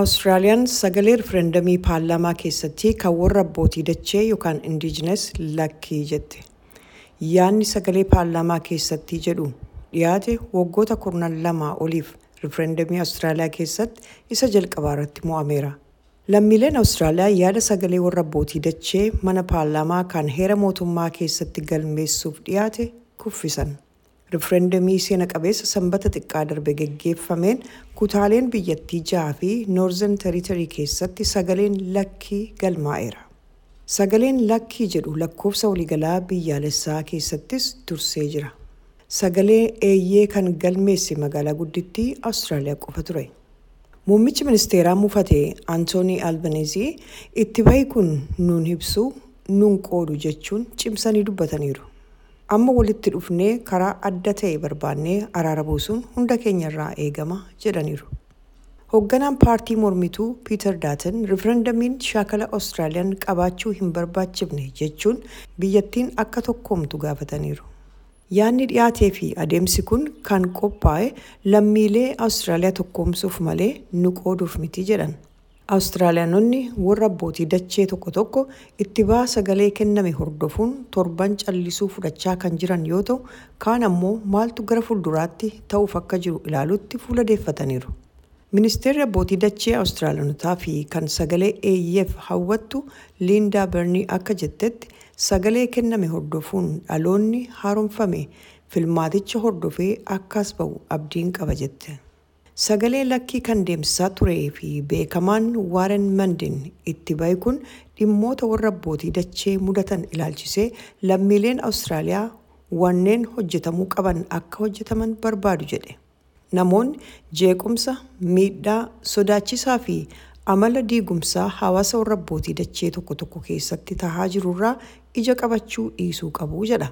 Awustiraaliyaan sagalee rifereendamii paarlaamaa keessatti kan warra abbootii dachee yookaan indiijinas lakkii jette. Yaadni sagalee paarlaamaa keessatti jedhu dhiyaate waggoota kurnan lamaa oliif rifereendamii Awustiraaliyaa keessatti isa jalqabaa irratti mo'ameera. Lammiileen Awustiraaliyaa yaada sagalee warra abbootii dachee mana paarlaamaa kan heera mootummaa keessatti galmeessuuf dhiyaate kuffisan. Rifereendamii seena qabeessa sanbata xiqqaa darbe geggeeffameen kutaaleen biyyattii jaha fi noorzan teeritarii keessatti sagaleen lakkii galmaa'eera. Sagaleen lakkii jedhu lakkoofsa waliigalaa biyyaalessaa keessattis dursee jira. Sagalee eeyyee kan galmeesse magaalaa guddittii Awustiraaliyaa qofa ture. Muummichi ministeeraa muufatee Antoonii Albanezii itti bahi kun nuun ibsu nuun qoodu jechuun cimsanii dubbataniiru. Amma walitti dhufnee karaa adda ta'e barbaannee araara buusuun hunda keenyarraa eegama jedhaniiru. Hoogganaan paartii mormituu Piiter Daatan rifereendamiin shaakala Awustiraaliyaan qabaachuu hin barbaachifne jechuun biyyattiin akka tokkoomtu gaafataniiru. Yaadni dhiyaatee fi adeemsi kun kan qophaa'e lammiilee Awustiraaliyaa tokkoomsuuf malee nu qooduuf miti jedhan. Awustiraaliyaanonni warra abbootii dachee tokko tokko itti baha sagalee kenname hordofuun torban callisuu fudhachaa kan jiran yoo ta'u kaan ammoo maaltu gara fuulduraatti ta'uuf akka jiru ilaalutti fuuladeeffataniiru. Ministeerri abbootii dachee Awustiraaliyaanotaa fi kan sagalee eeyyeef hawwattu Liindaa Bernii akka jettetti sagalee kenname hordofuun dhaloonni haaromfame filmaaticha hordofee akkas ba'u abdiin qaba jette. Sagalee lakkii kan deemsisaa turee fi beekamaan Waaren Mandin itti bahe kun dhimmoota warra abbootii dachee mudatan ilaalchisee lammiileen Awustiraaliyaa wanneen hojjetamuu qaban akka hojjetaman barbaadu jedhe. Namoonni jeequmsa, miidhaa, sodaachisaa fi amala diigumsaa hawaasa warra abbootii dachee tokko tokko keessatti tahaa jirurraa ija qabachuu dhiisuu qabu jedha.